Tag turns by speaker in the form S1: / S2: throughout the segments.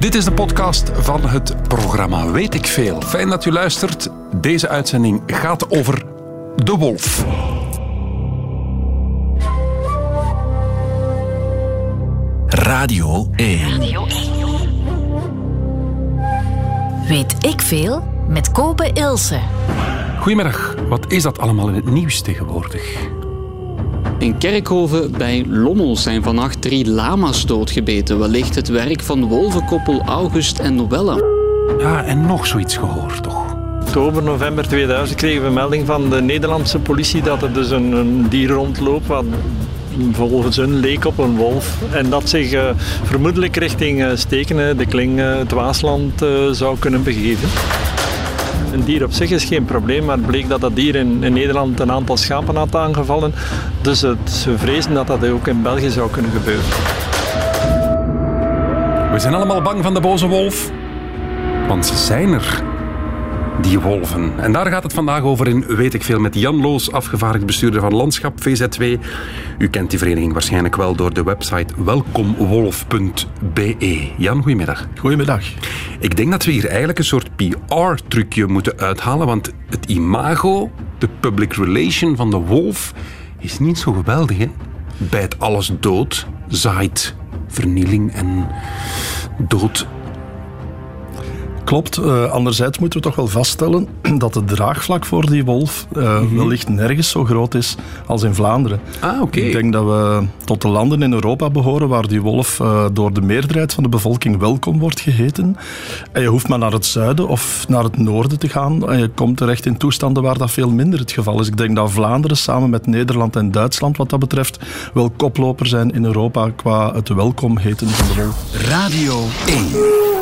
S1: Dit is de podcast van het programma Weet ik Veel. Fijn dat u luistert. Deze uitzending gaat over de wolf.
S2: Radio 1.
S3: Weet ik veel met Kopen Ilse.
S1: Goedemiddag. Wat is dat allemaal in het nieuws tegenwoordig?
S4: In Kerkhoven bij Lommel zijn vannacht drie lama's doodgebeten. Wellicht het werk van wolvenkoppel August en Noelle.
S1: Ja, en nog zoiets gehoord, toch?
S5: oktober, november 2000 kregen we melding van de Nederlandse politie dat er dus een, een dier rondloopt wat volgens hun leek op een wolf. En dat zich uh, vermoedelijk richting uh, Steken, de Kling, uh, het Waasland zou kunnen begeven. Een dier op zich is geen probleem, maar het bleek dat dat dier in, in Nederland een aantal schapen had aangevallen. Dus het, ze vrezen dat dat ook in België zou kunnen gebeuren.
S1: We zijn allemaal bang van de boze wolf, want ze zijn er die wolven. En daar gaat het vandaag over in Weet ik Veel met Jan Loos, afgevaardigd bestuurder van Landschap VZ2. U kent die vereniging waarschijnlijk wel door de website welkomwolf.be. Jan, goedemiddag.
S6: Goedemiddag.
S1: Ik denk dat we hier eigenlijk een soort PR-trucje moeten uithalen, want het imago, de public relation van de wolf, is niet zo geweldig. Hè? Bijt alles dood, zaait vernieling en dood
S6: Klopt. Uh, anderzijds moeten we toch wel vaststellen dat het draagvlak voor die wolf uh, mm-hmm. wellicht nergens zo groot is als in Vlaanderen.
S1: Ah, oké.
S6: Ik denk dat we tot de landen in Europa behoren waar die wolf uh, door de meerderheid van de bevolking welkom wordt geheten. En je hoeft maar naar het zuiden of naar het noorden te gaan en je komt terecht in toestanden waar dat veel minder het geval is. Ik denk dat Vlaanderen samen met Nederland en Duitsland wat dat betreft wel koploper zijn in Europa qua het welkom heten van de wolf.
S2: Radio 1.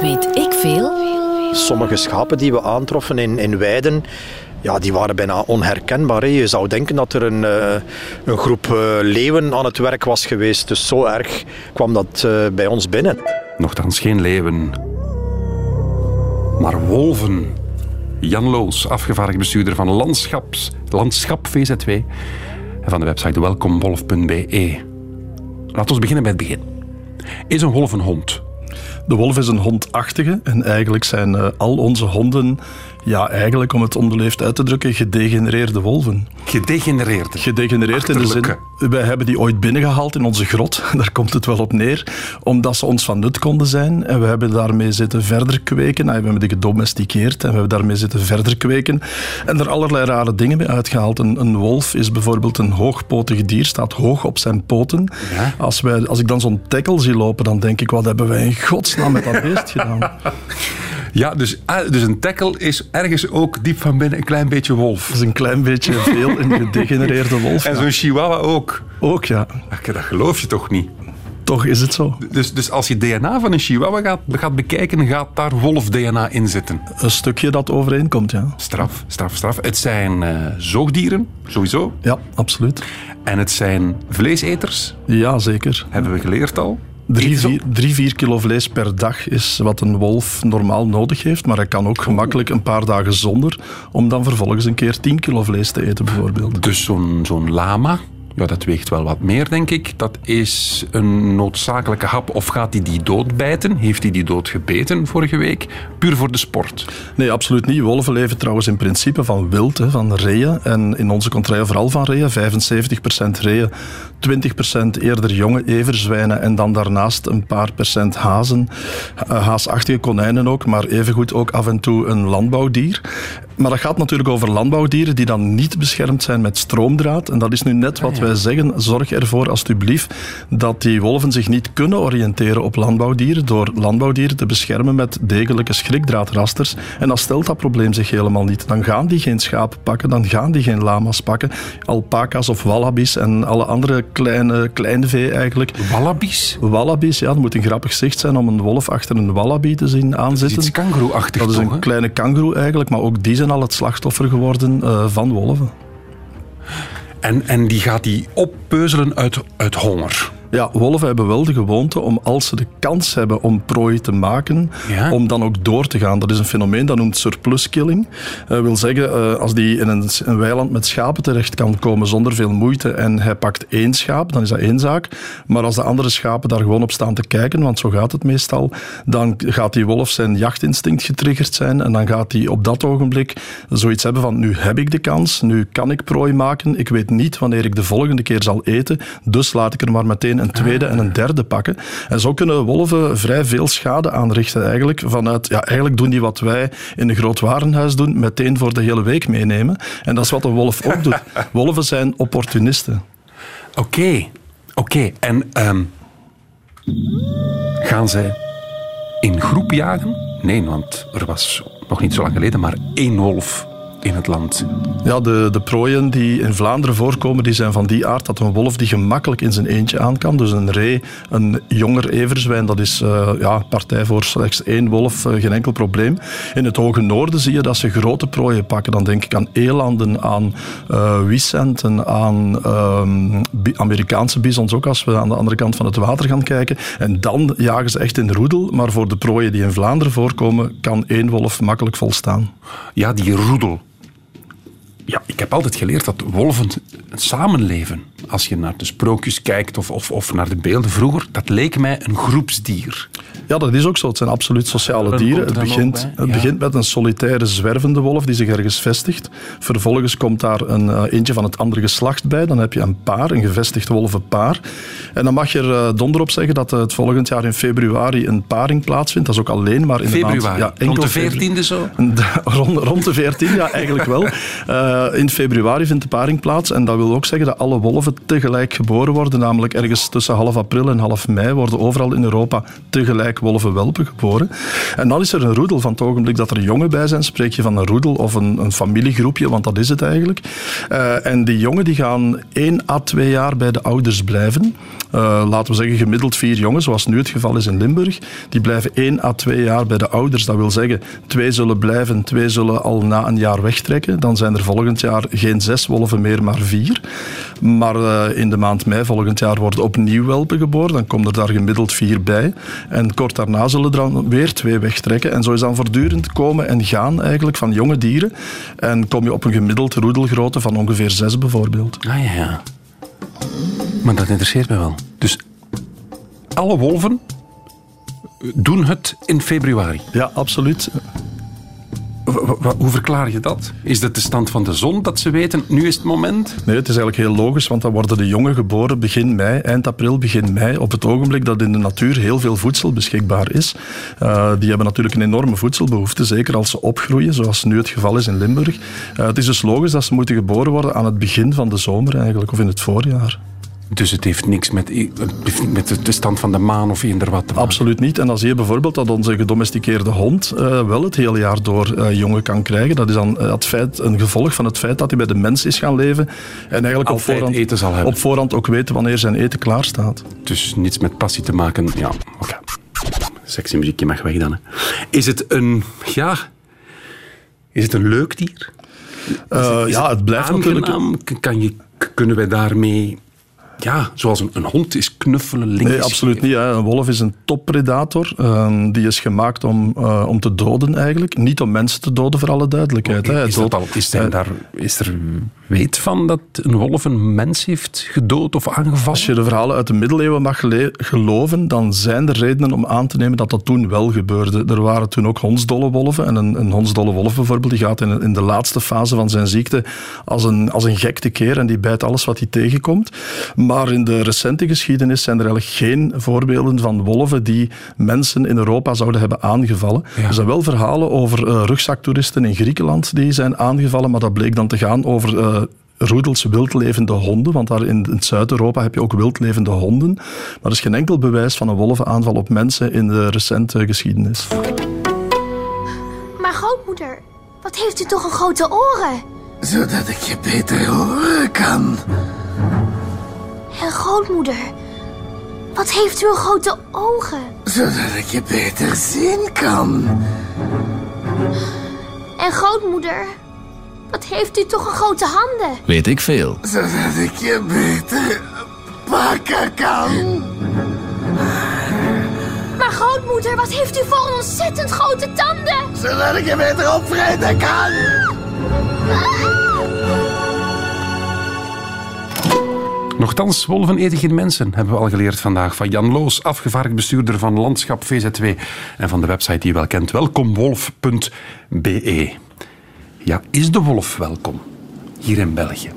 S3: Weet ik veel?
S7: Sommige schapen die we aantroffen in, in weiden, ja, die waren bijna onherkenbaar. Je zou denken dat er een, uh, een groep uh, leeuwen aan het werk was geweest. Dus zo erg kwam dat uh, bij ons binnen.
S1: Nochtans geen leeuwen, maar wolven. Jan Loos, afgevaardigd bestuurder van Landschaps, Landschap VZ2 en van de website welkomwolf.be. Laten we beginnen bij het begin. Is een wolf een hond?
S6: De wolf is een hondachtige en eigenlijk zijn uh, al onze honden ja, eigenlijk om het onbeleefd uit te drukken, gedegenereerde wolven.
S1: Gedegenereerde?
S6: Gedegenereerd in de zin, wij hebben die ooit binnengehaald in onze grot, daar komt het wel op neer, omdat ze ons van nut konden zijn. En we hebben daarmee zitten verder kweken, nou, we hebben die gedomesticeerd en we hebben daarmee zitten verder kweken. En er allerlei rare dingen mee uitgehaald. Een, een wolf is bijvoorbeeld een hoogpotig dier, staat hoog op zijn poten. Ja? Als, wij, als ik dan zo'n tackle zie lopen, dan denk ik, wat hebben wij in godsnaam met dat beest gedaan?
S1: Ja, dus, ah, dus een tackle is ergens ook diep van binnen een klein beetje wolf.
S6: Dat is een klein beetje veel een gedegenereerde wolf.
S1: En zo'n chihuahua ook.
S6: Ook, ja.
S1: Dat geloof je toch niet?
S6: Toch is het zo.
S1: Dus, dus als je DNA van een chihuahua gaat, gaat bekijken, gaat daar wolf-DNA in zitten?
S6: Een stukje dat overeenkomt, ja.
S1: Straf, straf, straf. Het zijn uh, zoogdieren, sowieso.
S6: Ja, absoluut.
S1: En het zijn vleeseters.
S6: Ja, zeker.
S1: Hebben we geleerd al.
S6: Drie vier, drie, vier kilo vlees per dag is wat een wolf normaal nodig heeft, maar hij kan ook gemakkelijk een paar dagen zonder, om dan vervolgens een keer 10 kilo vlees te eten bijvoorbeeld.
S1: Dus zo'n zo'n lama, ja, dat weegt wel wat meer, denk ik. Dat is een noodzakelijke hap. Of gaat hij die doodbijten? Heeft hij die dood gebeten vorige week? Puur voor de sport?
S6: Nee, absoluut niet. Wolven leven trouwens in principe van wild, hè, van reeën. En in onze contraille vooral van reeën. 75% reeën, 20% eerder jonge everzwijnen en dan daarnaast een paar procent hazen. Eh, haasachtige konijnen ook, maar evengoed ook af en toe een landbouwdier. Maar dat gaat natuurlijk over landbouwdieren die dan niet beschermd zijn met stroomdraad. En dat is nu net wat ah, wij zeggen. Zorg ervoor alstublieft dat die wolven zich niet kunnen oriënteren op landbouwdieren door landbouwdieren te beschermen met degelijke schrikdraadrasters. En als stelt dat probleem zich helemaal niet, dan gaan die geen schapen pakken, dan gaan die geen lama's pakken. Alpaca's of wallabies en alle andere kleine, kleine vee eigenlijk.
S1: Wallabies?
S6: Wallabies, ja. Het moet een grappig zicht zijn om een wolf achter een wallaby te zien aanzitten. Dat is
S1: iets kangoeroe-achtig
S6: Dat is een kleine kangoeroe eigenlijk, maar ook die zijn al het slachtoffer geworden uh, van wolven.
S1: En, en die gaat die oppeuzelen uit, uit honger?
S6: Ja, wolven hebben wel de gewoonte om als ze de kans hebben om prooi te maken,
S1: Ja.
S6: om dan ook door te gaan. Dat is een fenomeen dat noemt surplus killing. Dat wil zeggen, eh, als die in een, een weiland met schapen terecht kan komen zonder veel moeite en hij pakt één schaap, dan is dat één zaak. Maar als de andere schapen daar gewoon op staan te kijken, want zo gaat het meestal, dan gaat die wolf zijn jachtinstinct getriggerd zijn en dan gaat hij op dat ogenblik zoiets hebben van nu heb ik de kans, nu kan ik prooi maken, ik weet niet wanneer ik de volgende keer zal eten, dus laat ik er maar meteen een tweede en een derde pakken. En zo kunnen wolven vrij veel schade aanrichten eigenlijk. Vanuit, ja, eigenlijk doen die wat wij in een groot warenhuis doen, meteen voor de hele week meenemen. En dat is wat een wolf ook doet. Wolven zijn opportunisten.
S1: Oké, oké. En ehm, gaan zij in groep jagen? Nee, want er was nog niet zo lang geleden maar één wolf in het land.
S6: Ja, de, de prooien die in Vlaanderen voorkomen, die zijn van die aard dat een wolf die gemakkelijk in zijn eentje aan kan. Dus een ree, een jonger everzwijn, dat is eh, ja, partij voor slechts één wolf, eh, geen enkel probleem. In het hoge noorden zie je dat ze grote prooien pakken. Dan denk ik aan elanden, aan eh wiesenten, aan ehm, Amerikaanse bisons ook, als we aan de andere kant van het water gaan kijken. En dan jagen ze echt in roedel, maar voor de prooien die in Vlaanderen voorkomen, kan één wolf makkelijk volstaan.
S1: Ja, die roedel. Ja, ik heb altijd geleerd dat wolven samenleven. Als je naar de sprookjes kijkt of, of, of naar de beelden vroeger, dat leek mij een groepsdier.
S6: Ja, dat is ook zo. Het zijn absoluut sociale dieren. Het begint, het
S1: ja.
S6: begint met een solitaire zwervende wolf die zich ergens vestigt. Vervolgens komt daar een eh, eentje van het andere geslacht bij. Dan heb je een paar, een gevestigd wolvenpaar. En dan mag je er eh, donder op zeggen dat eh, het volgend jaar in februari een paring plaatsvindt. Dat is ook alleen maar in de maand...
S1: Februari,
S6: Ja, enkel
S1: rond de. 14e zo.
S6: Rond, rond de 14, ja, eigenlijk wel. Eh, in februari vindt de paring plaats. En dat wil ook zeggen dat alle wolven tegelijk geboren worden. Namelijk ergens tussen half april en half mei worden overal in Europa tegelijk wolvenwelpen geboren. En dan is er een roedel. Van het ogenblik dat er jongen bij zijn, spreek je van een roedel of een, een familiegroepje, want dat is het eigenlijk. Eh, en die jongen die gaan 1 à 2 jaar bij de ouders blijven. Eh, laten we zeggen gemiddeld vier jongen, zoals nu het geval is in Limburg. Die blijven 1 à 2 jaar bij de ouders. Dat wil zeggen, twee zullen blijven, twee zullen al na een jaar wegtrekken. Dan zijn er volgend jaar geen zes wolven meer, maar vier. Maar eh, in de maand mei volgend jaar worden opnieuw welpen geboren. Dan komen er daar gemiddeld vier bij. En kort daarna zullen er dan weer twee wegtrekken. En zo is dan voortdurend komen en gaan eigenlijk van jonge dieren. En kom je op een gemiddeld roedelgrootte van ongeveer zes bijvoorbeeld.
S1: Ah ja, ja. Maar dat interesseert me wel. Dus alle wolven doen het in februari.
S6: Ja, absoluut.
S1: Hoe verklaar je dat? Is dat de stand van de zon dat ze weten, nu is het moment?
S6: Nee, het is eigenlijk heel logisch, want dan worden de jongen geboren begin mei, eind april, begin mei, op het ogenblik dat in de natuur heel veel voedsel beschikbaar is. Eh, die hebben natuurlijk een enorme voedselbehoefte, zeker als ze opgroeien, zoals nu het geval is in Limburg. Eh, het is dus logisch dat ze moeten geboren worden aan het begin van de zomer eigenlijk, of in het voorjaar.
S1: Dus het heeft niks met, met de stand van de maan of eender wat te maken.
S6: Absoluut niet. En dan zie je bijvoorbeeld dat onze gedomesticeerde hond eh, wel het hele jaar door eh, jongen kan krijgen. Dat is dan eh, het feit, een gevolg van het feit dat hij bij de mens is gaan leven en eigenlijk op voorhand,
S1: eten zal hebben.
S6: op voorhand ook weet wanneer zijn eten klaar staat.
S1: Dus niets met passie te maken. Ja, oké. Sexy muziekje mag weg dan. Hè. Is het een, ja... Is het een leuk dier? Is
S6: ja, het blijft natuurlijk...
S1: aangenaam? K- Kan je, kunnen wij daarmee... Ja, zoals een, een hond is knuffelen, links.
S6: Nee, absoluut niet. Hè. Een wolf is een toppredator. Ehm, die is gemaakt om, eh, om te doden eigenlijk. Niet om mensen te doden, voor alle duidelijkheid. Hè.
S1: Is, dat al, is, daar, is er weet van dat een wolf een mens heeft gedood of aangevallen?
S6: Als je de verhalen uit de middeleeuwen mag geloven, dan zijn er redenen om aan te nemen dat dat toen wel gebeurde. Er waren toen ook hondsdolle wolven. En een, een hondsdolle wolf bijvoorbeeld, die gaat in, in de laatste fase van zijn ziekte als een, als een gek tekeer en die bijt alles wat hij tegenkomt. Maar in de recente geschiedenis zijn er eigenlijk geen voorbeelden van wolven die mensen in Europa zouden hebben aangevallen. Er zijn wel verhalen over eh, rugzaktoeristen in Griekenland die zijn aangevallen, maar dat bleek dan te gaan over eh, roedels wildlevende honden, want daar in, in Zuid-Europa heb je ook wildlevende honden. Maar er is geen enkel bewijs van een wolvenaanval op mensen in de recente geschiedenis.
S8: Maar grootmoeder, wat heeft u toch een grote oren?
S2: Zodat ik je beter horen kan.
S8: En grootmoeder, wat heeft u een grote ogen?
S2: Zodat ik je beter zien kan.
S8: En grootmoeder, wat heeft u toch een grote handen?
S2: Weet ik veel. Zodat ik je beter pakken kan.
S8: Maar grootmoeder, wat heeft u voor ontzettend grote tanden?
S2: Zodat ik je beter opvreten kan.
S1: Nochtans, wolven eten geen mensen, hebben we al geleerd vandaag. Van Jan Loos, afgevaardigd bestuurder van Landschap VZW en van de website die je wel kent, welkomwolf.be. Ja, is de wolf welkom hier in België?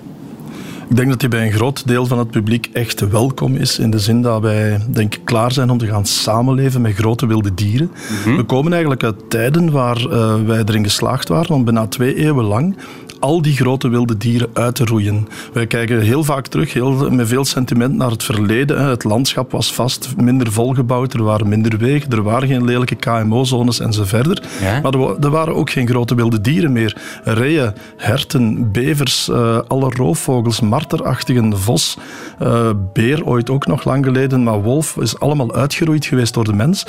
S6: Ik denk dat hij bij een groot deel van het publiek echt welkom is. In de zin dat wij denk ik, klaar zijn om te gaan samenleven met grote wilde dieren. We komen eigenlijk uit tijden waar uh, wij erin geslaagd waren om bijna twee eeuwen lang al die grote wilde dieren uit te roeien. Wij kijken heel vaak terug, heel, met veel sentiment naar het verleden. Het landschap was vast minder volgebouwd, er waren minder wegen, er waren geen lelijke KMO-zones en zo verder. Ja? Maar er, waren ook geen grote wilde dieren meer. Reeën, herten, bevers, uh, alle roofvogels, marterachtigen, vos, uh, beer ooit ook nog lang geleden, maar wolf is allemaal uitgeroeid geweest door de mens.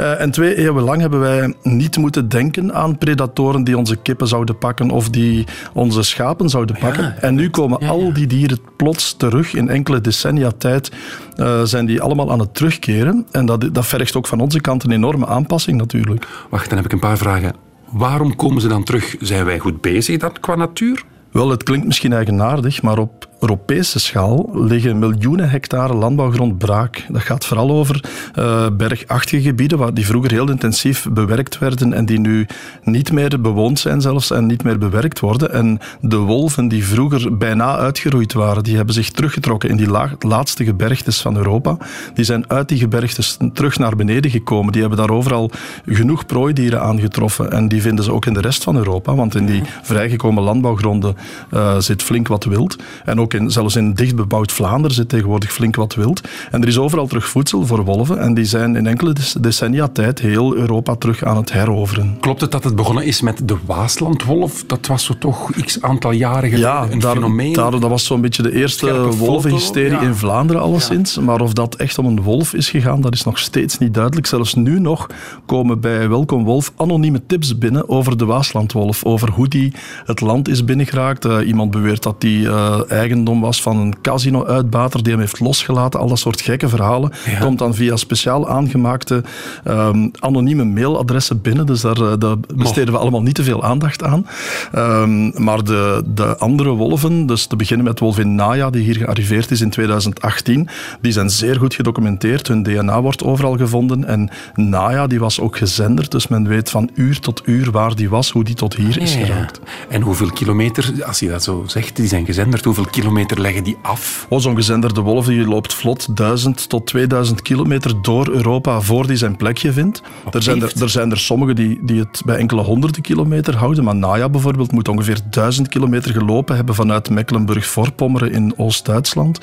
S6: Uh, en twee eeuwen lang hebben wij niet moeten denken aan predatoren die onze kippen zouden pakken of die onze schapen zouden pakken. Ja, en nu komen al die dieren plots terug. In enkele decennia tijd uh, zijn die allemaal aan het terugkeren. En dat, dat vergt ook van onze kant een enorme aanpassing natuurlijk.
S1: Wacht, dan heb ik een paar vragen. Waarom komen ze dan terug? Zijn wij goed bezig dan qua natuur?
S6: Wel, het klinkt misschien eigenaardig, maar op Europese schaal liggen miljoenen hectare landbouwgrond braak. Dat gaat vooral over uh, bergachtige gebieden waar die vroeger heel intensief bewerkt werden en die nu niet meer bewoond zijn zelfs en niet meer bewerkt worden. En de wolven die vroeger bijna uitgeroeid waren, die hebben zich teruggetrokken in die laatste gebergtes van Europa. Die zijn uit die gebergtes terug naar beneden gekomen. Die hebben daar overal genoeg prooidieren aangetroffen en die vinden ze ook in de rest van Europa, want in die vrijgekomen landbouwgronden uh, zit flink wat wild. En ook in, zelfs in dichtbebouwd Vlaanderen zit tegenwoordig flink wat wild. En er is overal terug voedsel voor wolven. En die zijn in enkele decennia tijd heel Europa terug aan het heroveren.
S1: Klopt het dat het begonnen is met de Waaslandwolf? Dat was zo toch x aantal jaren geleden
S6: ja,
S1: een
S6: daar,
S1: fenomeen?
S6: Daar, dat was zo'n beetje de eerste wolvenhysterie ja. in Vlaanderen alleszins. Ja. Maar of dat echt om een wolf is gegaan, dat is nog steeds niet duidelijk. Zelfs nu nog komen bij Welkom Wolf anonieme tips binnen over de Waaslandwolf. Over hoe die het land is binnengeraakt. Uh, iemand beweert dat die uh, eigen eigendom was van een casino-uitbater die hem heeft losgelaten. Al dat soort gekke verhalen. Ja. Komt dan via speciaal aangemaakte um, anonieme mailadressen binnen. Dus daar, uh, daar besteden we allemaal niet te veel aandacht aan. Um, maar de, de andere wolven, dus te beginnen met wolvin Naya, die hier gearriveerd is in 2018, die zijn zeer goed gedocumenteerd. Hun DNA wordt overal gevonden. En Naya, die was ook gezenderd. Dus men weet van uur tot uur waar die was, hoe die tot hier is geraakt.
S1: En hoeveel kilometer, als je dat zo zegt, die zijn gezenderd, hoeveel kilometer kilometer leggen die af?
S6: Oh, Zo'n gezenderde wolf die loopt vlot 1000 tot 2000 kilometer door Europa voor hij zijn plekje vindt. Er zijn er, er zijn er sommigen die, die het bij enkele honderden kilometer houden. Maar Naya bijvoorbeeld moet ongeveer 1000 kilometer gelopen hebben vanuit Mecklenburg-Vorpommeren in Oost-Duitsland.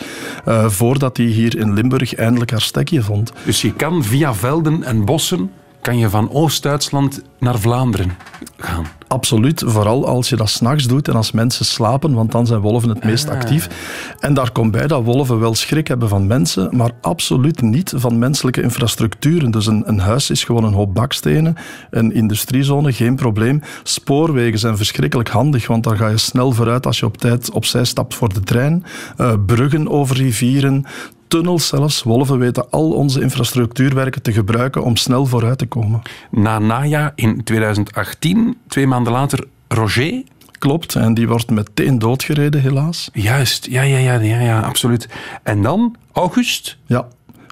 S6: Uh, voordat hij hier in Limburg eindelijk haar stekje vond.
S1: Dus je kan via velden en bossen kan je van Oost-Duitsland naar Vlaanderen gaan.
S6: Absoluut, vooral als je dat s'nachts doet en als mensen slapen, want dan zijn wolven het meest
S1: Ah.
S6: actief. En daar komt bij dat wolven wel schrik hebben van mensen, maar absoluut niet van menselijke infrastructuren. Dus een, een huis is gewoon een hoop bakstenen, een industriezone, geen probleem. Spoorwegen zijn verschrikkelijk handig, want dan ga je snel vooruit als je op tijd opzij stapt voor de trein. Uh, bruggen over rivieren, tunnels zelfs. Wolven weten al onze infrastructuurwerken te gebruiken om snel vooruit te komen.
S1: Na Naya in 2018, twee maanden later, Roger.
S6: Klopt, en die wordt meteen doodgereden, helaas.
S1: Juist, ja, ja, ja, ja, ja absoluut. En dan August.
S6: Ja.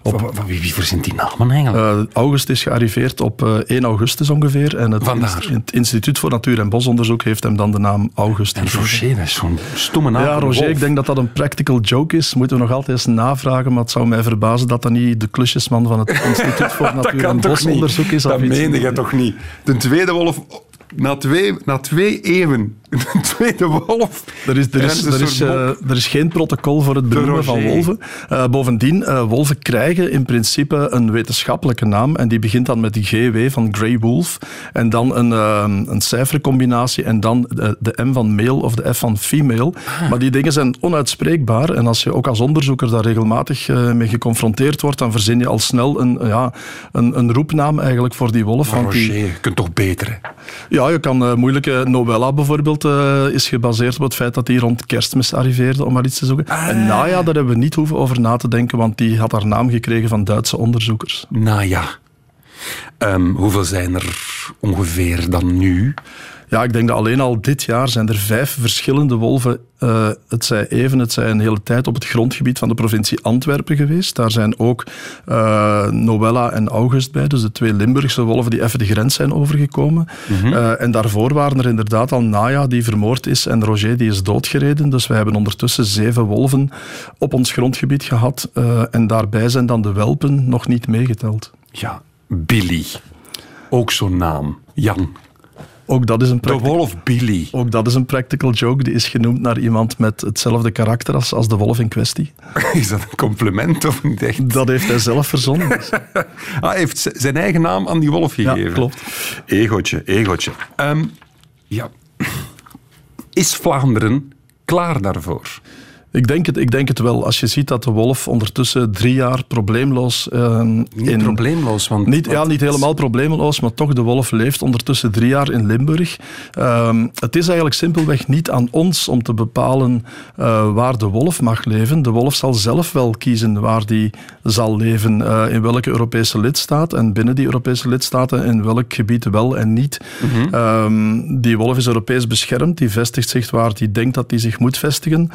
S1: Op, wie, wie verzint die namen eigenlijk?
S6: Uh, August is gearriveerd op uh, 1 augustus ongeveer. En het, het Instituut voor Natuur- en Bosonderzoek heeft hem dan de naam August
S1: En Roger, dat is zo'n stomme naam.
S6: Ja, Roger, ik denk dat dat een practical joke is. Moeten we nog altijd eens navragen, maar het zou mij verbazen dat dat niet de klusjesman van het Instituut voor Natuur- en Bosonderzoek is.
S1: Dat meende je toch niet? De tweede wolf na twee, na twee eeuwen, een tweede wolf.
S6: Er is, er is, er is, uh, er is geen protocol voor het benoemen van wolven. Uh, bovendien, uh, wolven krijgen in principe een wetenschappelijke naam en die begint dan met de GW van Grey Wolf en dan een, een cijfercombinatie en dan de, de, M van male of de F van female. Ah. Maar die dingen zijn onuitspreekbaar en als je ook als onderzoeker daar regelmatig mee geconfronteerd wordt, dan verzin je al snel een, ja, een, een roepnaam eigenlijk voor die wolf.
S1: Maar Roger, die... je kunt toch beter, hè?
S6: Ja, je kan moeilijke Novella bijvoorbeeld geboorte is gebaseerd op het feit dat hij rond kerstmis arriveerde, om maar iets te zoeken. En naja, daar hebben we niet hoeven over na te denken, want die had haar naam gekregen van Duitse onderzoekers.
S1: Nou ja. Ehm, hoeveel zijn er ongeveer dan nu?
S6: Ja, ik denk dat alleen al dit jaar zijn er vijf verschillende wolven, uh, het zij even, het zij een hele tijd, op het grondgebied van de provincie Antwerpen geweest. Daar zijn ook uh, Noella en August bij, dus de twee Limburgse wolven die even de grens zijn overgekomen. Mm uh, en daarvoor waren er inderdaad al Naya die vermoord is en Roger die is doodgereden. Dus wij hebben ondertussen zeven wolven op ons grondgebied gehad. en daarbij zijn dan de welpen nog niet meegeteld.
S1: Ja, Billy. Ook zo'n naam. Jan,
S6: ook dat is een
S1: de wolf Billy.
S6: Ook dat is een practical joke. Die is genoemd naar iemand met hetzelfde karakter als, als de wolf in kwestie.
S1: Is dat een compliment of niet echt?
S6: Dat heeft hij zelf verzonnen.
S1: ah, hij heeft zijn eigen naam aan die wolf gegeven.
S6: Ja, klopt.
S1: Egootje, egootje. Um, ja. Is Vlaanderen klaar daarvoor?
S6: Ik denk, het, ik denk het wel. Als je ziet dat de wolf ondertussen drie jaar probleemloos... Uh,
S1: niet in, probleemloos, want...
S6: Niet, ja, niet helemaal probleemloos, maar toch, de wolf leeft ondertussen drie jaar in Limburg. Uh, het is eigenlijk simpelweg niet aan ons om te bepalen uh, waar de wolf mag leven. De wolf zal zelf wel kiezen waar die zal leven, uh, in welke Europese lidstaat en binnen die Europese lidstaten in welk gebied wel en niet. Mm -hmm. die wolf is Europees beschermd, die vestigt zich waar hij denkt dat hij zich moet vestigen.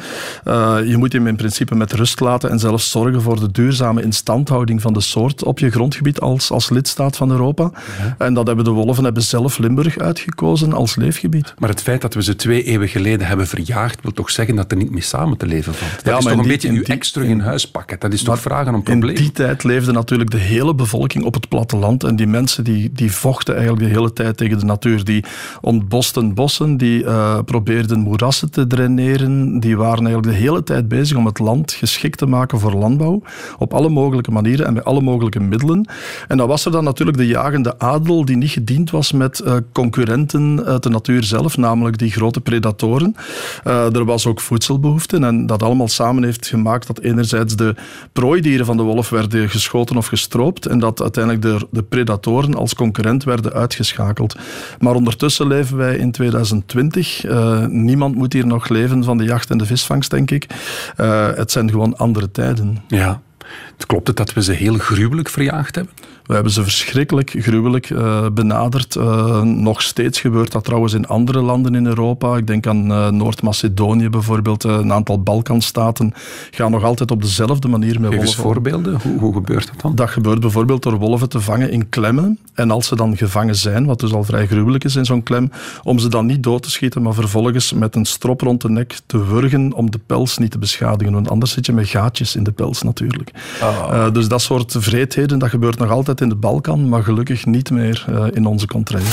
S6: Uh, je moet hem in principe met rust laten en zelfs zorgen voor de duurzame instandhouding van de soort op je grondgebied als, als lidstaat van Europa. En dat hebben de wolven hebben zelf Limburg uitgekozen als leefgebied.
S1: Maar het feit dat we ze twee eeuwen geleden hebben verjaagd, wil toch zeggen dat er niet mee samen te leven valt? Dat ja, is toch een beetje uw ex terug in huis pakken? Dat is toch vragen om problemen?
S6: In die tijd leefde natuurlijk de hele bevolking op het platteland en die mensen die, die vochten eigenlijk de hele tijd tegen de natuur. Die ontbosten bossen, die uh, probeerden moerassen te draineren, die waren eigenlijk de hele tijd bezig om het land geschikt te maken voor landbouw. Op alle mogelijke manieren en met alle mogelijke middelen. En dan was er dan natuurlijk de jagende adel die niet gediend was met uh, concurrenten uit de natuur zelf, namelijk die grote predatoren. Uh, er was ook voedselbehoefte en dat allemaal samen heeft gemaakt dat enerzijds de prooidieren van de wolf werden geschoten of gestroopt en dat uiteindelijk de, de predatoren als concurrent werden uitgeschakeld. Maar ondertussen leven wij in 2020. Uh, niemand moet hier nog leven van de jacht en de visvangst, denk ik. Uh, het zijn gewoon andere tijden.
S1: Ja. Klopt het dat we ze heel gruwelijk verjaagd hebben?
S6: We hebben ze verschrikkelijk gruwelijk uh, benaderd. Uh, nog steeds gebeurt dat trouwens in andere landen in Europa. Ik denk aan uh, Noord-Macedonië bijvoorbeeld. een aantal Balkanstaten gaan nog altijd op dezelfde manier met
S1: Geef
S6: wolven.
S1: Eens voorbeelden. Hoe, hoe, gebeurt dat dan?
S6: Dat gebeurt bijvoorbeeld door wolven te vangen in klemmen. En als ze dan gevangen zijn, wat dus al vrij gruwelijk is in zo'n klem, om ze dan niet dood te schieten, maar vervolgens met een strop rond de nek te wurgen om de pels niet te beschadigen. Want anders zit je met gaatjes in de pels natuurlijk. Oh. dus dat soort vreedheden, dat gebeurt nog altijd in de Balkan, maar gelukkig niet meer uh, in onze controle.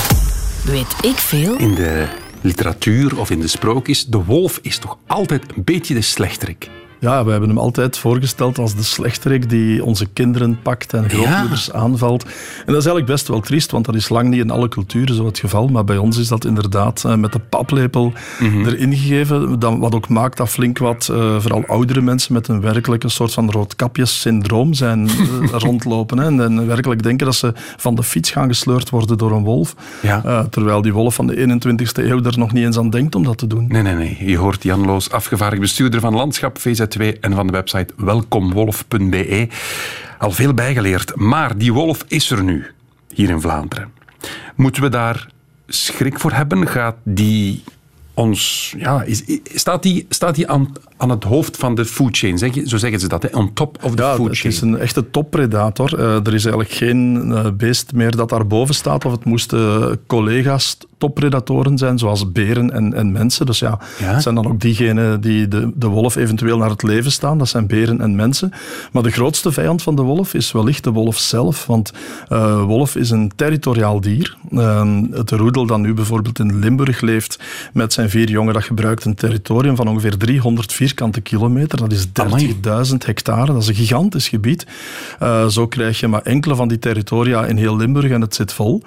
S3: Weet ik veel?
S1: In de literatuur of in de sprookjes, de wolf is toch altijd een beetje de slechterik.
S6: Ja, we hebben hem altijd voorgesteld als de slechterik die onze kinderen pakt en grootmoeders ja. aanvalt. En dat is eigenlijk best wel triest, want dat is lang niet in alle culturen zo het geval. Maar bij ons is dat inderdaad uh, met de paplepel mm -hmm. erin gegeven. Dan, wat ook maakt dat flink wat, uh, vooral oudere mensen met een werkelijke soort van roodkapjes-syndroom zijn uh, rondlopen. Hè, en, en, werkelijk denken dat ze van de fiets gaan gesleurd worden door een wolf. Ja. terwijl die wolf van de 21ste eeuw er nog niet eens aan denkt om dat te doen.
S1: Nee, nee, nee. Je hoort Jan Loos, afgevaardigd bestuurder van Landschap VZ en van de website welkomwolf.be. Al veel bijgeleerd, maar die wolf is er nu, hier in Vlaanderen. Moeten we daar schrik voor hebben? Gaat die ons, ja, is, staat die, staat die aan, aan het hoofd van de food chain? Zeg je, zo zeggen ze dat, hè? on top of the
S6: ja,
S1: food chain.
S6: Het is een echte toppredator. Uh, er is eigenlijk geen uh, beest meer dat daarboven staat. Of het moesten uh, collega's toppredatoren zijn, zoals beren en, en mensen. Dus ja, ja, het zijn dan ook diegenen die de, de wolf eventueel naar het leven staan. Dat zijn beren en mensen. Maar de grootste vijand van de wolf is wellicht de wolf zelf. Want uh, wolf is een territoriaal dier. Uh, het roedel dat nu bijvoorbeeld in Limburg leeft met zijn vier jongen, dat gebruikt een territorium van ongeveer 300 vierkante kilometer. Dat is 30.000 hectare. Dat is een gigantisch gebied. Uh, zo krijg je maar enkele van die territoria in heel Limburg en het zit vol.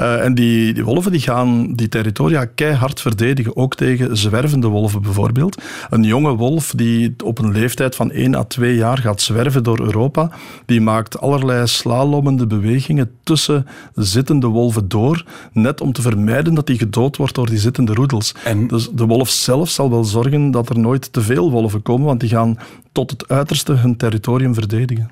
S6: Uh, en die, die wolven die gaan die territoria keihard verdedigen, ook tegen zwervende wolven bijvoorbeeld. Een jonge wolf die op een leeftijd van 1 à 2 jaar gaat zwerven door Europa, die maakt allerlei slalommende bewegingen tussen zittende wolven door, net om te vermijden dat die gedood wordt door die zittende roedels.
S1: En-
S6: Dus de wolf zelf zal wel zorgen dat er nooit te veel wolven komen, want die gaan tot het uiterste hun territorium verdedigen.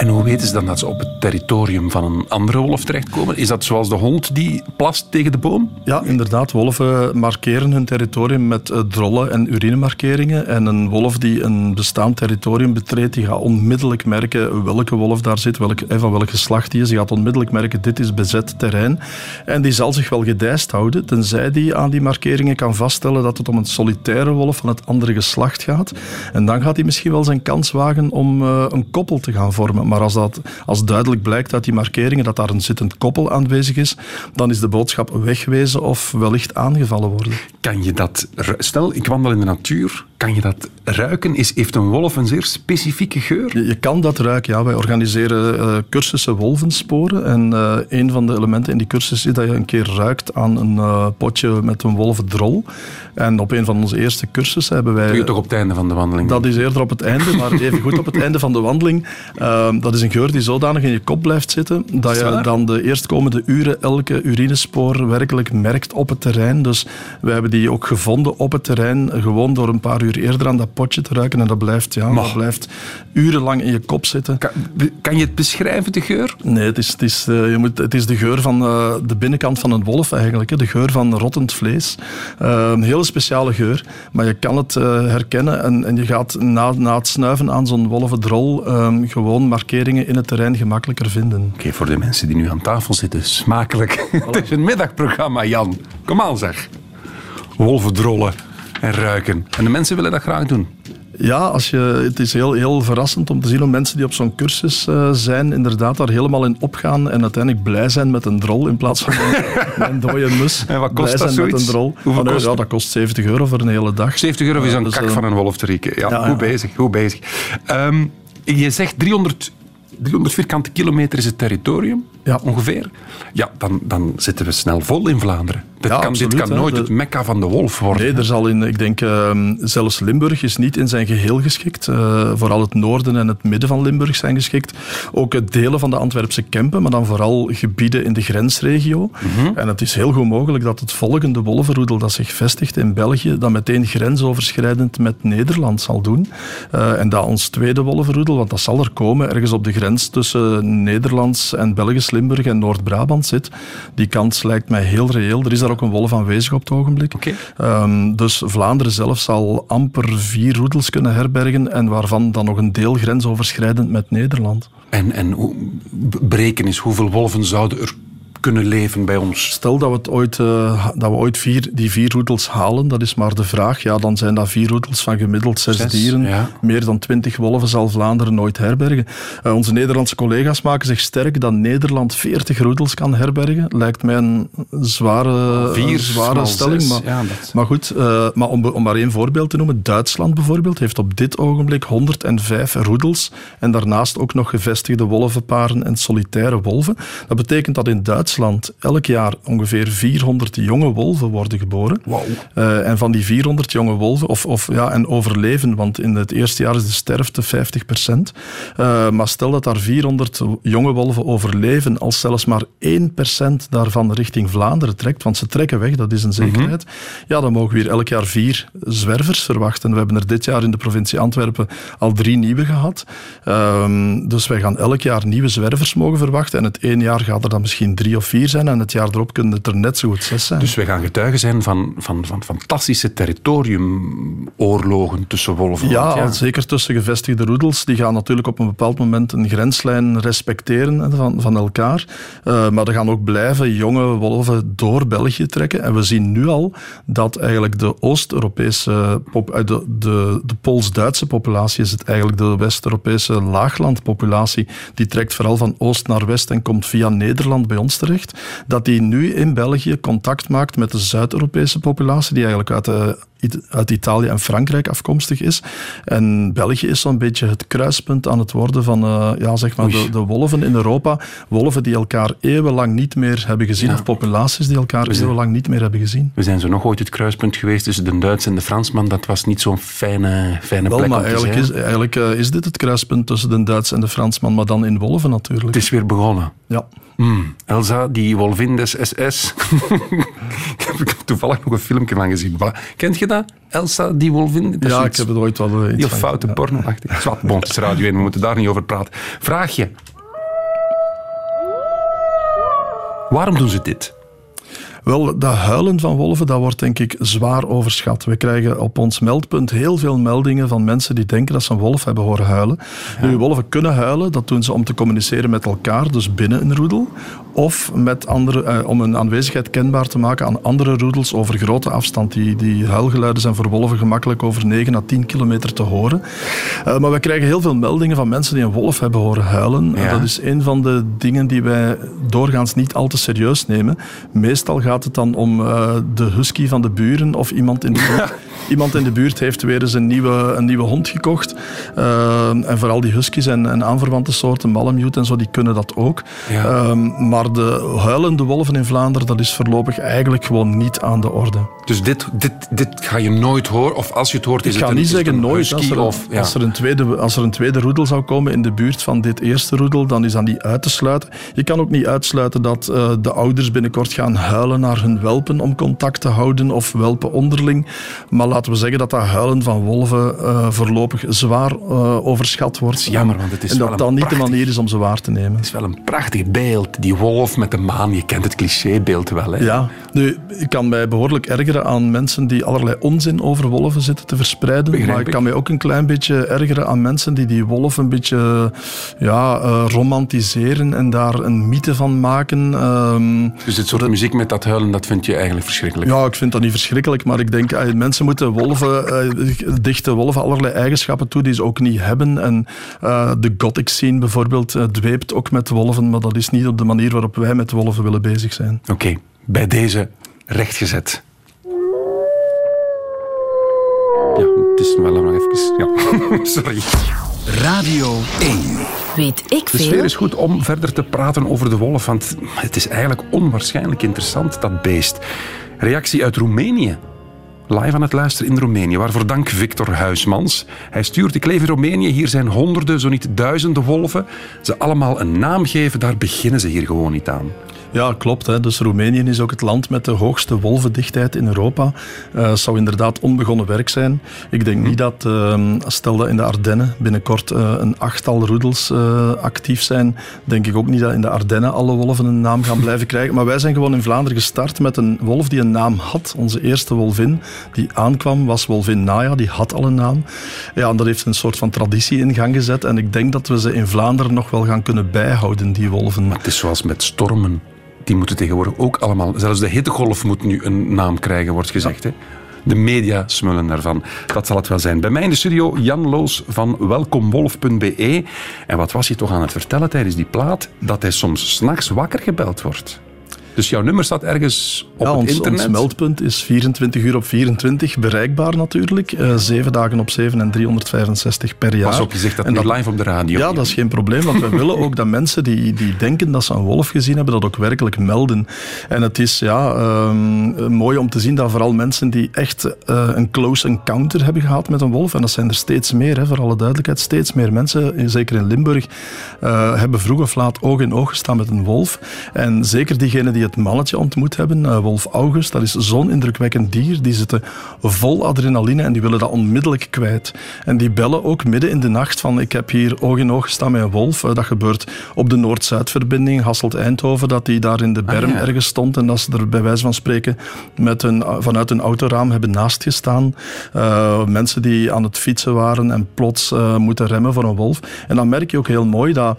S1: En hoe weten ze dan dat ze op het territorium van een andere wolf terechtkomen? Is dat zoals de hond die plast tegen de boom?
S6: Ja, inderdaad. Wolven markeren hun territorium met eh, drollen en urinemarkeringen. En een wolf die een bestaand territorium betreedt, die gaat onmiddellijk merken welke wolf daar zit, welk, eh, van welk geslacht die is. Die gaat onmiddellijk merken, dit is bezet terrein. En die zal zich wel gedijst houden, tenzij die aan die markeringen kan vaststellen dat het om een solitaire wolf van het andere geslacht gaat. En dan gaat hij misschien wel zijn kans wagen om eh, een koppel te gaan vormen. Maar als, dat, als duidelijk blijkt uit die markeringen dat daar een zittend koppel aanwezig is, dan is de boodschap wegwezen of wellicht aangevallen worden.
S1: Kan je dat... Stel, ik wandel in de natuur. Kan je dat ruiken? Is, heeft een wolf een zeer specifieke geur?
S6: Je, je kan dat ruiken, ja. Wij organiseren eh, cursussen wolvensporen. En eh, een van de elementen in die cursus is dat je een keer ruikt aan een eh, potje met een wolvendrol. En op een van onze eerste cursussen hebben wij...
S1: Doe je toch op het einde van de wandeling?
S6: Dat is eerder op het einde, maar even goed op het einde van de wandeling. Ehm, dat is een geur die zodanig in je kop blijft zitten, dat je dan de eerstkomende uren elke urinespoor werkelijk merkt op het terrein. Dus we hebben die ook gevonden op het terrein, gewoon door een paar uur eerder aan dat potje te ruiken. En dat blijft, ja, dat blijft urenlang in je kop zitten.
S1: Kan, kan je het beschrijven, de geur?
S6: Nee, het is, het is, eh, je moet, het is de geur van eh, de binnenkant van een wolf eigenlijk. Hè. De geur van rottend vlees. Eh, een hele speciale geur, maar je kan het herkennen en, en je gaat na, na het snuiven aan zo'n wolvendrol eh, gewoon markeringen in het terrein gemakkelijker vinden.
S1: Oké, voor de mensen die nu aan tafel zitten, smakelijk. het is een middagprogramma, Jan. Kom aan, zeg. Wolven drollen en ruiken. En de mensen willen dat graag doen.
S6: Ja, als je, het is heel, heel verrassend om te zien hoe mensen die op zo'n cursus eh, zijn, inderdaad daar helemaal in opgaan en uiteindelijk blij zijn met een drol in plaats van een, een dode mus.
S1: En wat kost
S6: blij
S1: dat
S6: zijn met
S1: zoiets?
S6: een drol.
S1: Hoeveel
S6: Ah,
S1: kost
S6: ja, dat kost 70 euro voor een hele dag.
S1: 70 euro is een
S6: dus,
S1: kak
S6: eh,
S1: van een wolf te rieken. Ja,
S6: ja,
S1: goed
S6: ja.
S1: bezig, goed bezig. Ehm, je zegt 300, 300 vierkante kilometer is het territorium,
S6: Ja.
S1: ongeveer. Ja, dan, dan zitten we snel vol in Vlaanderen. Dit
S6: Ja,
S1: kan,
S6: absoluut,
S1: dit kan nooit
S6: De-
S1: het mekka van de wolf worden.
S6: Nee, er zal in, ik denk, ehm, zelfs Limburg is niet in zijn geheel geschikt. Eh, vooral het noorden en het midden van Limburg zijn geschikt. Ook het delen van de Antwerpse Kempen, maar dan vooral gebieden in de grensregio. En het is heel goed mogelijk dat het volgende wolvenroedel dat zich vestigt in België, dan meteen grensoverschrijdend met Nederland zal doen. Eh, en dat ons tweede wolvenroedel, want dat zal er komen, ergens op de grens tussen Nederlands en Belgisch Limburg en Noord-Brabant zit. Die kans lijkt mij heel reëel. Er is daar ook een wolf aanwezig op het ogenblik. Ehm, dus Vlaanderen zelf zal amper vier roedels kunnen herbergen en waarvan dan nog een deel grensoverschrijdend met Nederland.
S1: En, en hoe, b- bereken eens hoeveel wolven zouden er kunnen leven bij ons.
S6: Stel dat we, het ooit, eh, dat we ooit vier, die vier roedels halen, dat is maar de vraag. Ja, dan zijn dat vier roedels van gemiddeld zes,
S1: Zes,
S6: dieren.
S1: ja.
S6: Meer dan twintig wolven zal Vlaanderen nooit herbergen. Eh, onze Nederlandse collega's maken zich sterk dat Nederland veertig roedels kan herbergen. Lijkt mij een zware,
S1: Vier
S6: een zware stelling.
S1: zes,
S6: Maar,
S1: ja, dat-
S6: maar goed, eh, maar om, om maar één voorbeeld te noemen. Duitsland bijvoorbeeld heeft op dit ogenblik 105 roedels en daarnaast ook nog gevestigde wolvenparen en solitaire wolven. Dat betekent dat in Duitsland elk jaar ongeveer 400 jonge wolven worden geboren. Eh, en van die 400 jonge wolven, of, of ja, en overleven, want in het eerste jaar is de sterfte 50% maar stel dat daar 400 jonge wolven overleven, als zelfs maar 1% daarvan richting Vlaanderen trekt, want ze trekken weg, dat is een zekerheid, ja, dan mogen we hier elk jaar vier zwervers verwachten. We hebben er dit jaar in de provincie Antwerpen al drie nieuwe gehad. Ehm, dus wij gaan elk jaar nieuwe zwervers mogen verwachten. En het één jaar gaat er dan misschien drie of vier zijn. En het jaar erop kunnen het er net zo goed zes zijn.
S1: Dus we gaan getuigen zijn van, van, van fantastische territoriumoorlogen tussen wolven.
S6: Ja,
S1: Want
S6: zeker tussen gevestigde roedels. Die gaan natuurlijk op een bepaald moment een grenslijn respecteren van, van elkaar. Eh, maar er gaan ook blijven jonge wolven door België trekken. En we zien nu al dat eigenlijk de Oost-Europese, eh, de, de, de Pools-Duitse populatie is het eigenlijk de West-Europese laaglandpopulatie. Die trekt vooral van oost naar west en komt via Nederland bij ons terecht. Dat die nu in België contact maakt met de Zuid-Europese populatie, die eigenlijk uit de uit Italië en Frankrijk afkomstig is. En België is zo'n beetje het kruispunt aan het worden van uh, ja, zeg maar de, de, wolven in Europa. Wolven die elkaar eeuwenlang niet meer hebben gezien, of populaties die elkaar eeuwenlang niet meer hebben gezien.
S1: We zijn zo nog ooit het kruispunt geweest tussen de Duits en de Fransman. Dat was niet zo'n fijne, fijne
S6: Wel,
S1: plek
S6: maar
S1: om te
S6: eigenlijk,
S1: zijn.
S6: is, eigenlijk uh, is dit het kruispunt tussen de Duits en de Fransman, maar dan in wolven natuurlijk.
S1: Het is weer begonnen.
S6: Ja.
S1: Mm. Elsa, die wolvin des SS. ik heb toevallig nog een filmpje van gezien. Voilà. Kent je dat? Elsa, die wolvin? Dat
S6: ja, ik heb het ooit wel iets
S1: Heel foute ja. porno-achtig. Zwat, bon, het is radio 1, we moeten daar niet over praten. Vraagje. Waarom doen ze dit?
S6: Wel, dat huilen van wolven, dat wordt denk ik zwaar overschat. We krijgen op ons meldpunt heel veel meldingen van mensen die denken dat ze een wolf hebben horen huilen. Ja. Nu, wolven kunnen huilen, dat doen ze om te communiceren met elkaar, dus binnen een roedel. Of met andere, eh, om hun aanwezigheid kenbaar te maken aan andere roedels over grote afstand. Die, die huilgeluiden zijn voor wolven gemakkelijk over 9 à 10 kilometer te horen. Uh, maar we krijgen heel veel meldingen van mensen die een wolf hebben horen huilen. Ja. dat is een van de dingen die wij doorgaans niet al te serieus nemen. Meestal gaat het dan om uh, de husky van de buren of iemand in de buurt. iemand in de buurt heeft weer eens een nieuwe, een nieuwe hond gekocht. Uh, en vooral die huskies en, en aanverwante soorten, malamute en zo, die kunnen dat ook. Ja. maar de huilende wolven in Vlaanderen, dat is voorlopig eigenlijk gewoon niet aan de orde.
S1: Dus dit, dit, dit ga je nooit horen? Of als je het hoort, is
S6: Ik ga
S1: het
S6: niet
S1: een,
S6: zeggen nooit. Als er,
S1: of, ja.
S6: als, er een tweede, als er een tweede roedel zou komen in de buurt van dit eerste roedel, dan is dat niet uit te sluiten. Je kan ook niet uitsluiten dat uh, de ouders binnenkort gaan huilen naar hun welpen om contact te houden of welpen onderling. Maar laten we zeggen dat dat huilen van wolven uh, voorlopig zwaar uh, overschat wordt.
S1: Jammer, want het is
S6: en dat
S1: wel
S6: dat
S1: een
S6: niet de manier is om ze waar te nemen.
S1: Het is wel een prachtig beeld, die wolf met de maan. Je kent het clichébeeld wel, hè?
S6: Ja, nu, ik kan mij behoorlijk ergeren aan mensen die allerlei onzin over wolven zitten te verspreiden.
S1: Begrijp
S6: maar ik
S1: ik.
S6: kan mij ook een klein beetje ergeren aan mensen die die wolf een beetje ja, uh, romantiseren en daar een mythe van maken. Um,
S1: dus dit soort muziek met dat huilen, dat vind je eigenlijk verschrikkelijk?
S6: Ja, ik vind dat niet verschrikkelijk, maar ik denk, uh, mensen moeten wolven, uh, dichten wolven allerlei eigenschappen toe die ze ook niet hebben. En de gothic scene bijvoorbeeld dweept ook met wolven, maar dat is niet op de manier waarop wij met wolven willen bezig zijn.
S1: Oké, okay, bij deze rechtgezet. Ja, het is wel nog even... Ja, sorry.
S3: Radio 1. Weet ik veel?
S1: De sfeer is goed om verder te praten over de wolf, want het is eigenlijk onwaarschijnlijk interessant, dat beest. Reactie uit Roemenië. Live aan het luisteren in Roemenië. Waarvoor dank Victor Huismans. Hij stuurt, ik leef in Roemenië, hier zijn honderden, zo niet duizenden wolven. Ze allemaal een naam geven, daar beginnen ze hier gewoon niet aan.
S6: Ja, klopt. Hè. Dus Roemenië is ook het land met de hoogste wolvendichtheid in Europa. Het uh, zou inderdaad onbegonnen werk zijn. Ik denk niet dat, uh, stel dat in de Ardennen binnenkort uh, een achttal roedels uh, actief zijn, denk ik ook niet dat in de Ardennen alle wolven een naam gaan blijven krijgen. Maar wij zijn gewoon in Vlaanderen gestart met een wolf die een naam had. Onze eerste wolvin die aankwam was wolvin Naya, die had al een naam. Ja, en dat heeft een soort van traditie in gang gezet. En ik denk dat we ze in Vlaanderen nog wel gaan kunnen bijhouden, die wolven.
S1: Maar het is zoals met stormen die moeten tegenwoordig ook allemaal... Zelfs de hittegolf moet nu een naam krijgen, wordt gezegd. Ja. Hè? De media smullen daarvan. Dat zal het wel zijn. Bij mij in de studio Jan Loos van welkomwolf.be. En wat was hij toch aan het vertellen tijdens die plaat? Dat hij soms s'nachts wakker gebeld wordt. Dus jouw nummer staat ergens op
S6: ja,
S1: het
S6: ons,
S1: internet?
S6: ons meldpunt is 24 uur op 24 bereikbaar natuurlijk. Uh, 7 dagen op 7 en 365 per jaar.
S1: Was ook gezegd dat
S6: en
S1: nu live op de radio.
S6: Ja, dat is geen probleem, want we willen ook dat mensen die, die denken dat ze een wolf gezien hebben, dat ook werkelijk melden. En het is ja, um, mooi om te zien dat vooral mensen die echt uh, een close encounter hebben gehad met een wolf, en dat zijn er steeds meer, hè, voor alle duidelijkheid, steeds meer mensen, zeker in Limburg, uh, hebben vroeg of laat oog in oog gestaan met een wolf. En zeker diegenen die het mannetje ontmoet hebben, uh, Wolf August, dat is zo'n indrukwekkend dier. Die zitten vol adrenaline en die willen dat onmiddellijk kwijt. En die bellen ook midden in de nacht van ik heb hier oog in oog gestaan met een wolf. Uh, dat gebeurt op de Noord-Zuid-verbinding, Hasselt-Eindhoven, dat die daar in de berm ah, ja. ergens stond en dat ze er bij wijze van spreken met een, vanuit een autoraam hebben naast gestaan. Uh, mensen die aan het fietsen waren en plots moeten remmen voor een wolf. En dan merk je ook heel mooi dat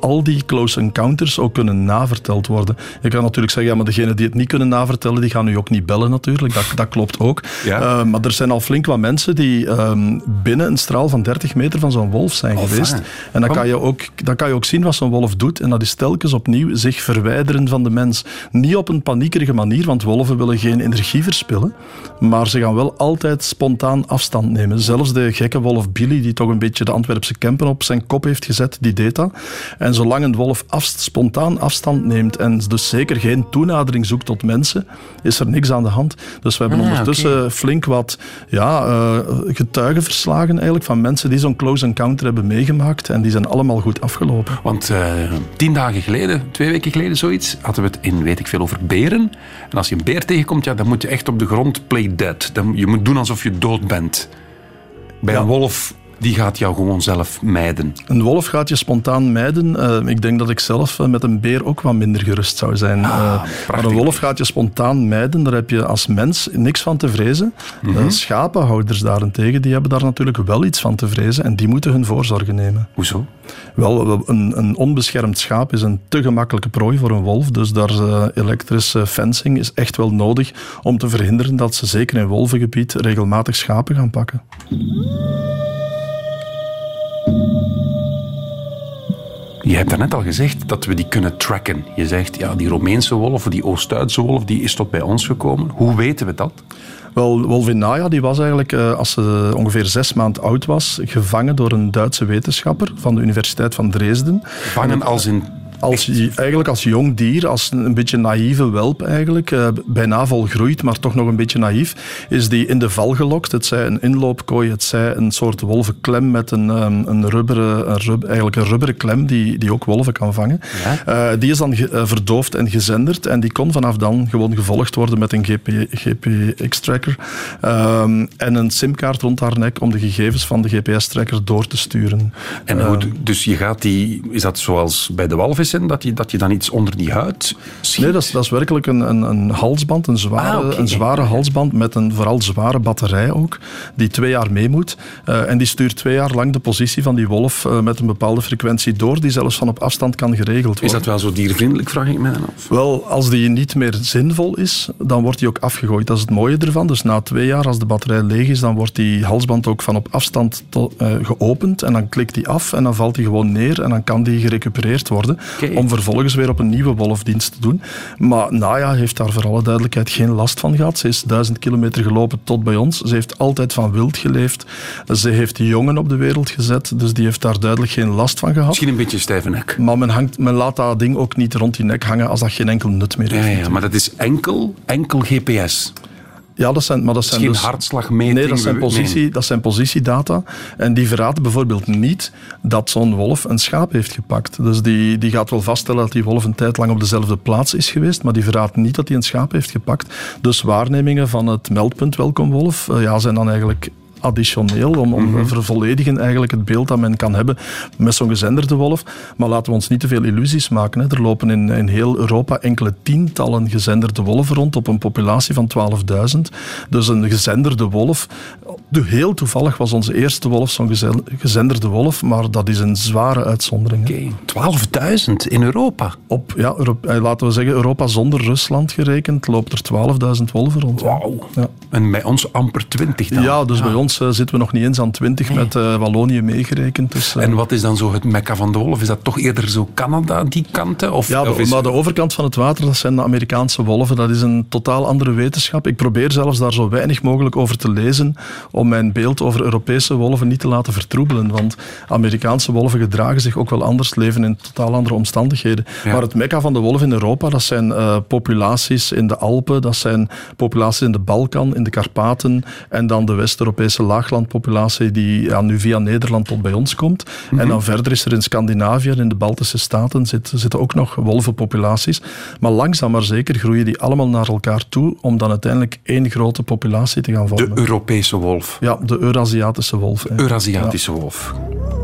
S6: al die close encounters ook kunnen naverteld worden. Je kan natuurlijk zeggen, ja, maar degenen die het niet kunnen navertellen, die gaan nu ook niet bellen natuurlijk. Dat, dat klopt ook.
S1: Ja.
S6: Eh, maar er zijn al flink wat mensen die ehm, binnen een straal van 30 meter van zo'n wolf zijn
S1: Oh,
S6: geweest.
S1: fijn.
S6: En dan kan, je ook, dan kan je ook zien wat zo'n wolf doet. En dat is telkens opnieuw zich verwijderen van de mens. Niet op een paniekerige manier, want wolven willen geen energie verspillen. Maar ze gaan wel altijd spontaan afstand nemen. Zelfs de gekke wolf Billy, die toch een beetje de Antwerpse Kempen op zijn kop heeft gezet, die deed dat. En zolang een wolf afst- spontaan afstand neemt en dus zeker geen toenadering zoekt tot mensen, is er niks aan de hand. Dus we hebben
S1: Ah,
S6: ondertussen flink wat ja, eh, getuigen verslagen eigenlijk van mensen die zo'n close encounter hebben meegemaakt. En die zijn allemaal goed afgelopen.
S1: Want eh, tien dagen geleden, twee weken geleden zoiets, hadden we het in weet ik veel over beren. En als je een beer tegenkomt, ja, dan moet je echt op de grond play dead. Dan, je moet doen alsof je dood bent. Bij
S6: Ja.
S1: een wolf, die gaat jou gewoon zelf mijden.
S6: Een wolf gaat je spontaan mijden. Eh, ik denk dat ik zelf eh, met een beer ook wat minder gerust zou zijn. Eh, maar een wolf gaat je spontaan mijden. Daar heb je als mens niks van te vrezen.
S1: Mhm.
S6: Schapenhouders daarentegen, die hebben daar natuurlijk wel iets van te vrezen. En die moeten hun voorzorgen nemen.
S1: Hoezo?
S6: Wel, een, een onbeschermd schaap is een te gemakkelijke prooi voor een wolf. Dus daar elektrische fencing is echt wel nodig om te verhinderen dat ze zeker in wolvengebied regelmatig schapen gaan pakken.
S1: Je hebt daarnet al gezegd dat we die kunnen tracken. Je zegt, ja, die Romeinse wolf, die Oost-Duitse wolf, die is tot bij ons gekomen. Hoe weten we dat?
S6: Wel, Wolvinaya die was eigenlijk, eh, als ze ongeveer zes maanden oud was, gevangen door een Duitse wetenschapper van de Universiteit van Dresden.
S1: Vangen als in...
S6: Als, eigenlijk als jong dier, als een, een beetje naïeve welp eigenlijk, eh, bijna volgroeid, maar toch nog een beetje naïef, is die in de val gelokt. Het zij een inloopkooi, het zij een soort wolvenklem met een, ehm, een, rubberen, een rub- eigenlijk een rubberen klem die, die ook wolven kan vangen. Eh, die is dan ge- eh, verdoofd en gezenderd en die kon vanaf dan gewoon gevolgd worden met een GP, GPX-tracker ehm, en een simkaart rond haar nek om de gegevens van de GPS-tracker door te sturen.
S1: En hoe, dus je gaat die... Is dat zoals bij de dat je, dat je dan iets onder die huid schiet?
S6: Nee, dat is, dat is werkelijk een, een, een halsband, een zware,
S1: Ah,
S6: een zware halsband met een vooral zware batterij ook, die twee jaar mee moet. Eh, en die stuurt twee jaar lang de positie van die wolf eh, met een bepaalde frequentie door, die zelfs van op afstand kan geregeld worden.
S1: Is dat wel zo diervriendelijk, vraag ik me dan af?
S6: Wel, als die niet meer zinvol is, dan wordt die ook afgegooid. Dat is het mooie ervan. Dus na twee jaar, als de batterij leeg is, dan wordt die halsband ook van op afstand to- eh, geopend. En dan klikt die af en dan valt die gewoon neer en dan kan die gerecupereerd worden. Om vervolgens weer op een nieuwe wolfdienst te doen. Maar Naya heeft daar voor alle duidelijkheid geen last van gehad. Ze is duizend kilometer gelopen tot bij ons. Ze heeft altijd van wild geleefd. Ze heeft jongen op de wereld gezet, dus die heeft daar duidelijk geen last van gehad.
S1: Misschien een beetje stijve nek.
S6: Maar men, hangt, men laat dat ding ook niet rond die nek hangen als dat geen enkel nut meer
S1: Ja,
S6: heeft.
S1: ja, maar dat is enkel, enkel GPS.
S6: Ja, dat zijn, maar dat zijn dus,
S1: hartslagmeting.
S6: Nee, dat zijn, positie, dat zijn positiedata. En die verraden bijvoorbeeld niet dat zo'n wolf een schaap heeft gepakt. Dus die, die gaat wel vaststellen dat die wolf een tijd lang op dezelfde plaats is geweest, maar die verraadt niet dat hij een schaap heeft gepakt. Dus waarnemingen van het meldpunt Welkom Wolf eh, ja, zijn dan eigenlijk additioneel om, om
S1: Mhm.
S6: te vervolledigen eigenlijk het beeld dat men kan hebben met zo'n gezenderde wolf. Maar laten we ons niet te veel illusies maken. Hè. Er lopen in, in heel Europa enkele tientallen gezenderde wolven rond op een populatie van 12.000. Dus een gezenderde wolf. De- Heel toevallig was onze eerste wolf zo'n gezenderde wolf, maar dat is een zware uitzondering.
S1: Oké, 12.000 in Europa.
S6: Op, ja, eh, laten we zeggen, Europa zonder Rusland gerekend, loopt er 12.000 wolven rond.
S1: Wauw.
S6: Ja.
S1: En bij ons amper 20 dan.
S6: Ja, dus bij ons eh, zitten we nog niet eens aan 20 met eh, Wallonië meegerekend. Dus, eh,
S1: En wat is dan zo het mekka van de wolf? Is dat toch eerder zo Canada, die kanten? Of,
S6: Ja,
S1: of is-
S6: maar de overkant van het water, dat zijn de Amerikaanse wolven. Dat is een totaal andere wetenschap. Ik probeer zelfs daar zo weinig mogelijk over te lezen om mijn beeld over Europese wolven niet te laten vertroebelen. Want Amerikaanse wolven gedragen zich ook wel anders, leven in totaal andere omstandigheden.
S1: Ja.
S6: Maar het mekka van de wolf in Europa, dat zijn eh, populaties in de Alpen, dat zijn populaties in de Balkan, in de Karpaten en dan de West-Europese laaglandpopulatie die ja, nu via Nederland tot bij ons komt. En dan verder is er in Scandinavië en in de Baltische Staten zit- zitten ook nog wolvenpopulaties. Maar langzaam maar zeker groeien die allemaal naar elkaar toe om dan uiteindelijk één grote populatie te gaan
S1: de
S6: vormen.
S1: Europese wolf.
S6: ja, de Eurasiatische wolf. hè.
S1: Eurasiatische wolf.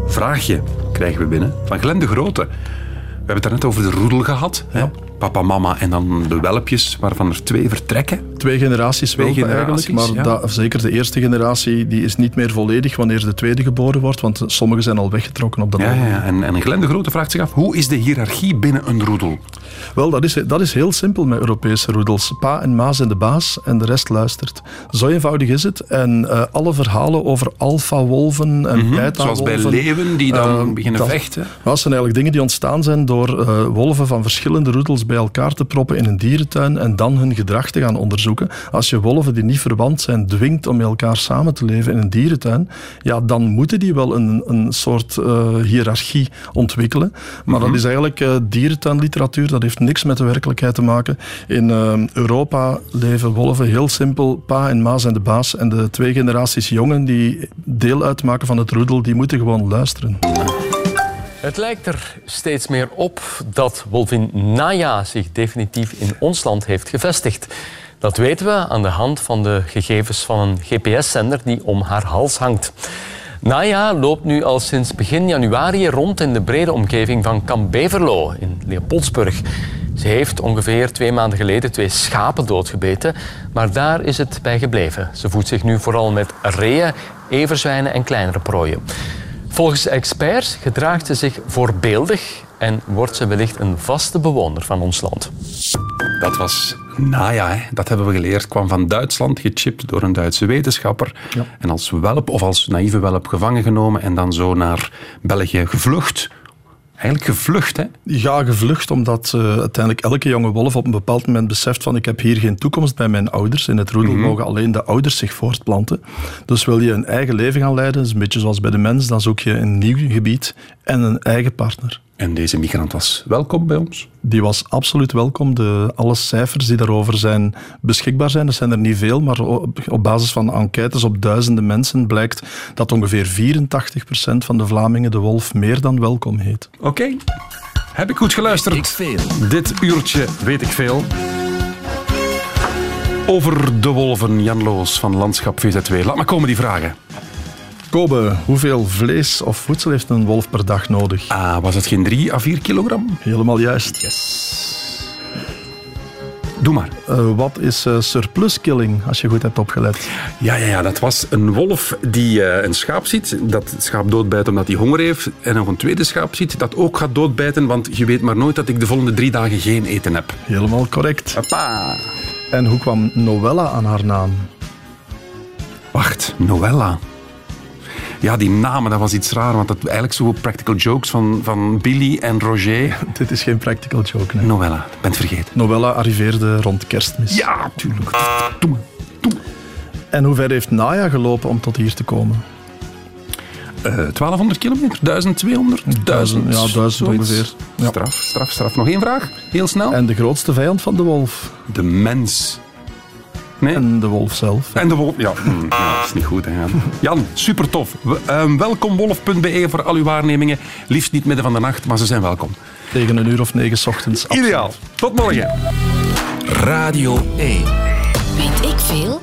S1: Vraagje krijgen we binnen van Glenn de Grote. We hebben het daarnet over de roedel gehad. Hè? Papa, mama en dan de welpjes, waarvan er twee vertrekken.
S6: twee generaties
S1: Twee
S6: wel
S1: generaties,
S6: eigenlijk. Maar
S1: ja.
S6: da- zeker de eerste generatie die is niet meer volledig wanneer de tweede geboren wordt, want sommigen zijn al weggetrokken op dat
S1: Ja, ja. En, en Glenn de Grote vraagt zich af, hoe is de hiërarchie binnen een roedel?
S6: Wel, dat is, dat is heel simpel met Europese roedels. Pa en ma zijn de baas en de rest luistert. Zo eenvoudig is het. En eh, alle verhalen over alfa-wolven en
S1: Mhm.
S6: beta-wolven...
S1: Zoals bij leeuwen die dan
S6: eh,
S1: beginnen
S6: dat-
S1: vechten.
S6: Dat zijn eigenlijk dingen die ontstaan zijn door eh, wolven van verschillende roedels bij elkaar te proppen in een dierentuin en dan hun gedrag te gaan onderzoeken. Als je wolven die niet verwant zijn dwingt om met elkaar samen te leven in een dierentuin, ja, dan moeten die wel een, een soort eh, hiërarchie ontwikkelen. Maar dat is eigenlijk eh, dierentuinliteratuur, dat heeft niks met de werkelijkheid te maken. In eh, Europa leven wolven heel simpel. Pa en ma zijn de baas en de twee generaties jongen die deel uitmaken van het roedel, die moeten gewoon luisteren.
S9: Het lijkt er steeds meer op dat wolvin Naya zich definitief in ons land heeft gevestigd. Dat weten we aan de hand van de gegevens van een GPS-zender die om haar hals hangt. Naya loopt nu al sinds begin januari rond in de brede omgeving van Kamp Beverlo in Leopoldsburg. Ze heeft ongeveer twee maanden geleden twee schapen doodgebeten, maar daar is het bij gebleven. Ze voedt zich nu vooral met reeën, everzwijnen en kleinere prooien. Volgens experts gedraagt ze zich voorbeeldig en wordt ze wellicht een vaste bewoner van ons land.
S1: Dat was Naya, hè. dat hebben we geleerd. Kwam van Duitsland, gechipt door een Duitse wetenschapper. En als welp of als naïeve welp gevangen genomen en dan zo naar België gevlucht. Eigenlijk gevlucht, hè?
S6: Ja, gevlucht, omdat eh, uiteindelijk elke jonge wolf op een bepaald moment beseft van ik heb hier geen toekomst bij mijn ouders. In het roedel mogen alleen de ouders zich voortplanten. Dus wil je een eigen leven gaan leiden, dat is een beetje zoals bij de mens, dan zoek je een nieuw gebied en een eigen partner.
S1: En deze migrant was welkom bij ons.
S6: Die was absoluut welkom. De, alle cijfers die daarover zijn beschikbaar zijn, dat zijn er niet veel, maar op, op basis van enquêtes op duizenden mensen blijkt dat ongeveer 84% van de Vlamingen de wolf meer dan welkom heet.
S1: Oké. Heb ik goed geluisterd? Dit uurtje weet ik veel. Over de wolven, Jan Loos van Landschap VZ2. Laat maar komen die vragen.
S6: Kobe, hoeveel vlees of voedsel heeft een wolf per dag nodig?
S1: Ah, was het geen 3 à 4 kilogram?
S6: Helemaal juist.
S1: Doe maar.
S6: Eh, wat is eh, surplus killing, als je goed hebt opgelet?
S1: Ja, ja, ja, dat was een wolf die eh, een schaap ziet. Dat het schaap doodbijt omdat hij honger heeft. En nog een tweede schaap ziet dat ook gaat doodbijten. Want je weet maar nooit dat ik de volgende drie dagen geen eten heb.
S6: Helemaal correct.
S1: Hoppa.
S6: En hoe kwam Noella aan haar naam?
S1: Wacht, Noella. Ja, die namen, dat was iets raar. Want dat eigenlijk zo practical jokes van, van Billy en Roger.
S6: Dit is geen practical joke. Nee.
S1: Noella, ik ben het vergeten.
S6: Novella arriveerde rond kerstmis.
S1: Ja, tuurlijk. Doe.
S6: En hoe ver heeft Naya gelopen om tot hier te komen?
S1: Eh, 1200 kilometer? 1200? 1000?
S6: ja, 1000
S1: zoiets.
S6: ongeveer. Ja.
S1: Straf, straf, straf. Nog één vraag? Heel snel.
S6: En de grootste vijand van de wolf?
S1: De mens. Nee?
S6: En de wolf zelf.
S1: En de wolf. Ja, hm, ja, dat is niet goed. Hè, Jan. Jan, super tof. welkom wolf.be voor al uw waarnemingen. Liefst niet midden van de nacht, maar ze zijn welkom.
S6: Tegen een uur of negen 's ochtends. absoluut.
S1: Ideaal. Tot morgen.
S10: Radio 1.
S3: Weet ik veel?